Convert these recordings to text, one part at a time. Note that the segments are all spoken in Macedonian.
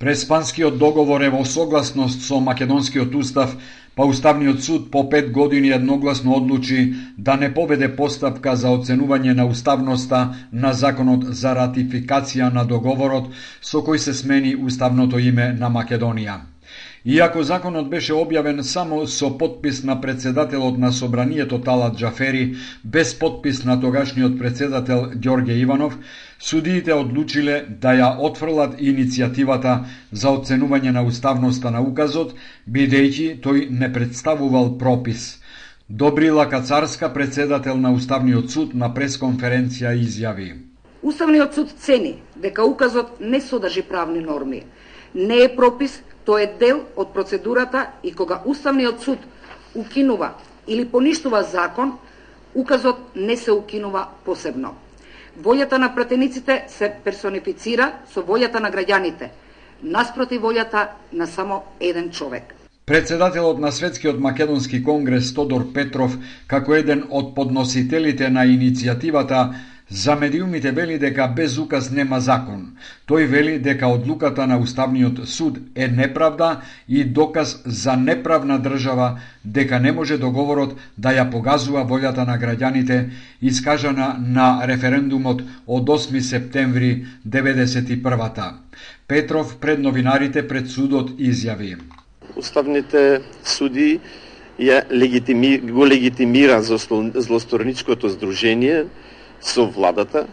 Преспанскиот договор е во согласност со македонскиот устав, па Уставниот суд по пет години едногласно одлучи да не поведе постапка за оценување на уставноста на законот за ратификација на договорот со кој се смени уставното име на Македонија. Иако законот беше објавен само со подпис на председателот на Собранието Талат Джафери, без подпис на тогашниот председател Ѓорге Иванов, судиите одлучиле да ја отфрлат иницијативата за оценување на уставноста на указот, бидејќи тој не представувал пропис. Добрила Кацарска, председател на Уставниот суд, на пресконференција изјави. Уставниот суд цени дека указот не содржи правни норми, не е пропис Тоа е дел од процедурата и кога Уставниот суд укинува или поништува закон, указот не се укинува посебно. Волјата на пратениците се персонифицира со волјата на граѓаните, наспроти волјата на само еден човек. Председателот на Светскиот македонски конгрес Тодор Петров, како еден од подносителите на иницијативата, За медиумите вели дека без указ нема закон. Тој вели дека одлуката на Уставниот суд е неправда и доказ за неправна држава, дека не може договорот да ја погазува волјата на граѓаните, искажана на референдумот од 8 септември 91-та. Петров пред новинарите пред судот изјави. Уставните суди ја легитими, го легитимира злосторничкото здружение, со владата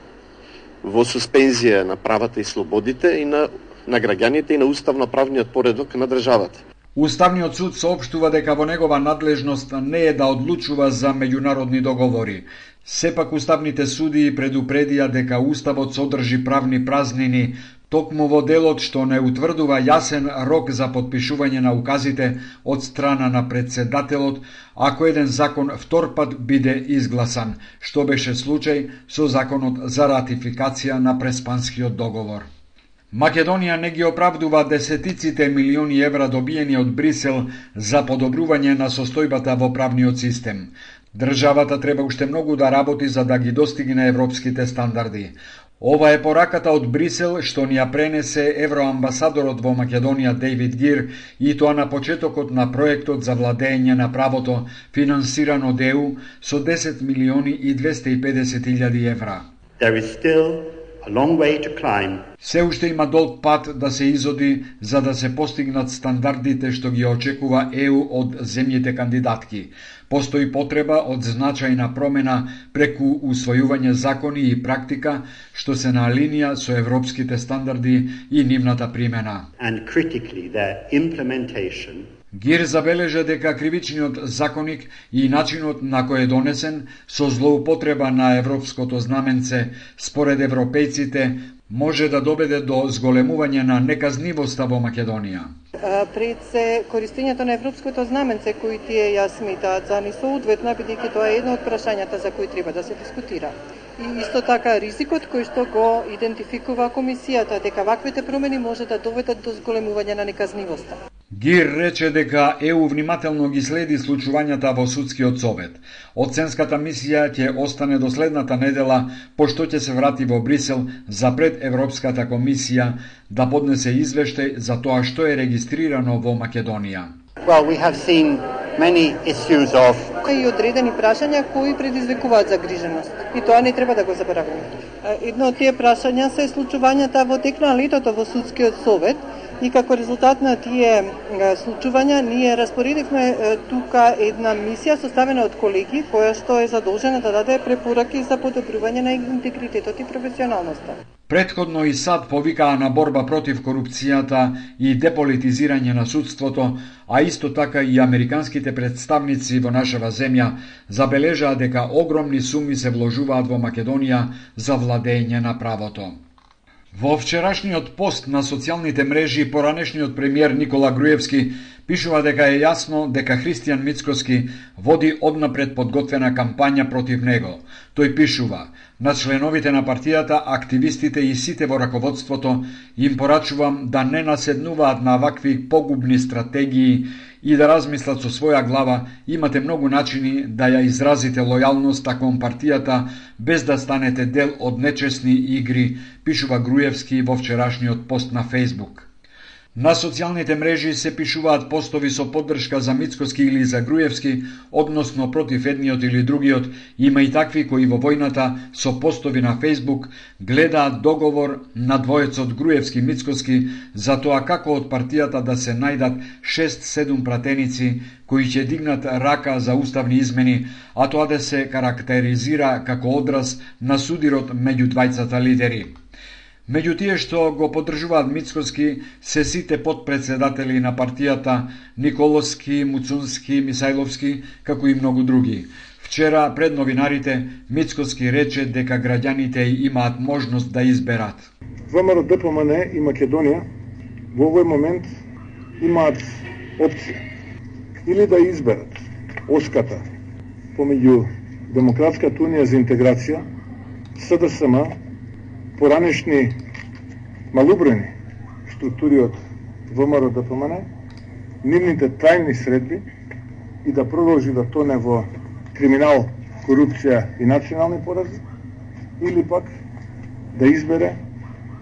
во суспензија на правата и слободите и на, на граѓаните и на уставноправниот поредок на државата. Уставниот суд соопштува дека во негова надлежност не е да одлучува за меѓународни договори. Сепак уставните судии предупредија дека уставот содржи правни празнини, Токму во делот што не утврдува јасен рок за подпишување на указите од страна на председателот, ако еден закон втор пат биде изгласан, што беше случај со законот за ратификација на Преспанскиот договор. Македонија не ги оправдува десетиците милиони евра добиени од Брисел за подобрување на состојбата во правниот систем. Државата треба уште многу да работи за да ги достигне европските стандарди. Ова е пораката од Брисел што ни ја пренесе евроамбасадорот во Македонија Дейвид Гир и тоа на почетокот на проектот за владење на правото финансиран од ЕУ со 10 милиони и 250 илјади евра. There is still a long way to climb. Се уште има долг пат да се изоди за да се постигнат стандардите што ги очекува ЕУ од земјите кандидатки. Постои потреба од значајна промена преку усвојување закони и практика што се на линија со европските стандарди и нивната примена. And critically their implementation Гир забележа дека кривичниот законик и начинот на кој е донесен со злоупотреба на европското знаменце според европејците може да доведе до зголемување на неказнивоста во Македонија. Пред се користењето на европското знаменце кои тие ја сметаат за несоодветна, бидејќи тоа е едно од прашањата за кои треба да се дискутира. И исто така ризикот кој што го идентификува комисијата дека ваквите промени може да доведат до зголемување на неказнивоста. Гир рече дека ЕУ внимателно ги следи случувањата во судскиот совет. Оценската мисија ќе остане до следната недела, пошто ќе се врати во Брисел за пред Европската комисија да поднесе извештај за тоа што е регистрирано во Македонија. Well, we have seen many issues of и одредени прашања кои предизвикуваат загриженост. И тоа не треба да го забораваме. Едно од тие прашања се случувањата во тек на летото во судскиот совет, и како резултат на тие случувања ние распоредивме тука една мисија составена од колеги која што е задолжена да даде препораки за подобрување на интегритетот и професионалноста. Предходно и САД повикаа на борба против корупцијата и деполитизирање на судството, а исто така и американските представници во нашава земја забележаа дека огромни суми се вложуваат во Македонија за владење на правото. Во вчерашниот пост на социјалните мрежи, поранешниот премиер Никола Груевски Пишува дека е јасно дека Христијан Мицкоски води однапред подготвена кампања против него. Тој пишува, на членовите на партијата, активистите и сите во раководството им порачувам да не наседнуваат на вакви погубни стратегии и да размислат со своја глава, имате многу начини да ја изразите лојалноста кон партијата без да станете дел од нечесни игри, пишува Груевски во вчерашниот пост на Фейсбук. На социјалните мрежи се пишуваат постови со поддршка за Мицкоски или за Груевски, односно против едниот или другиот. Има и такви кои во војната со постови на Фейсбук гледаат договор на двоецот Груевски Мицкоски за тоа како од партијата да се најдат 6-7 пратеници кои ќе дигнат рака за уставни измени, а тоа да се карактеризира како одраз на судирот меѓу двајцата лидери. Меѓу тие што го поддржуваат Мицкоски се сите подпредседатели на партијата Николовски, Муцунски, Мисајловски, како и многу други. Вчера пред новинарите Мицкоски рече дека граѓаните имаат можност да изберат. ВМРО ДПМН и Македонија во овој момент имаат опција или да изберат оската помеѓу Демократската унија за интеграција, СДСМ поранешни малубрени структури од ВМРО да ДПМН, нивните трајни средби и да продолжи да тоне во криминал, корупција и национални порази, или пак да избере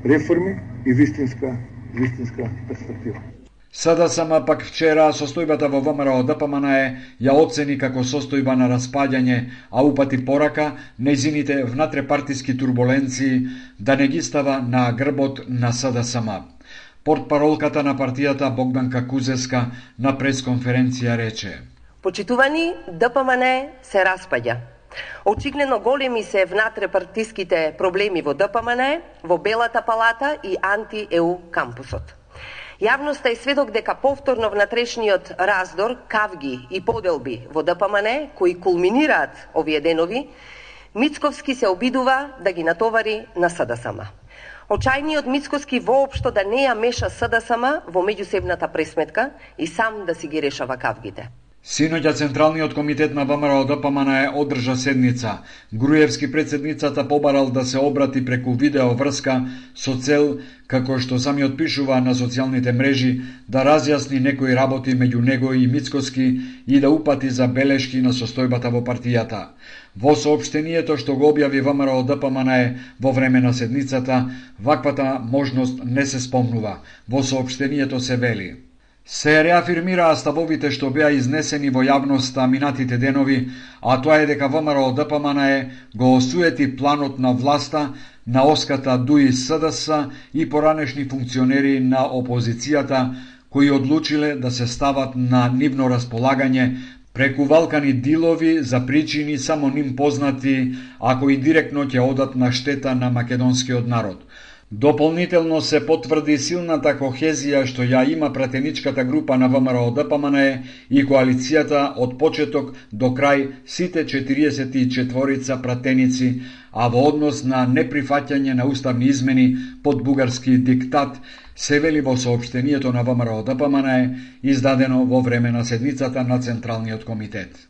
реформи и вистинска, вистинска перспектива. СДСМ пак вчера состојбата во ВМРО ДПМН е ја оцени како состојба на распаѓање, а упати порака незините внатрепартиски турбуленции да не ги става на грбот на СДСМ. Портпаролката на партијата Богданка Кузеска на пресконференција рече Почитувани, ДПМН се распаѓа. Очигледно големи се внатрепартиските проблеми во ДПМН, во Белата палата и анти-ЕУ кампусот. Јавноста е сведок дека повторно внатрешниот раздор, кавги и поделби во ДПМН, кои кулминираат овие денови, Мицковски се обидува да ги натовари на СДСМ. Очајниот Мицковски воопшто да не ја меша СДСМ во меѓусебната пресметка и сам да си ги решава кавгите. Синоќа Централниот комитет на ВМРО ДПМН е одржа седница. Груевски председницата побарал да се обрати преку видео врска со цел, како што сами отпишува на социјалните мрежи, да разјасни некои работи меѓу него и Мицкоски и да упати за белешки на состојбата во партијата. Во сообштението што го објави ВМРО ДПМН во време на седницата, ваквата можност не се спомнува. Во сообштението се вели – Се реафирмираа ставовите што беа изнесени во јавноста минатите денови, а тоа е дека ВМРО ДПМН е го осуети планот на власта на оската ДУИ СДС и поранешни функционери на опозицијата кои одлучиле да се стават на нивно располагање преку валкани дилови за причини само ним познати, ако и директно ќе одат на штета на македонскиот народ. Дополнително се потврди силната кохезија што ја има пратеничката група на ВМРО ДПМН и коалицијата од почеток до крај сите 44 пратеници, а во однос на неприфаќање на уставни измени под бугарски диктат се вели во сообштението на ВМРО ДПМН издадено во време на седницата на Централниот комитет.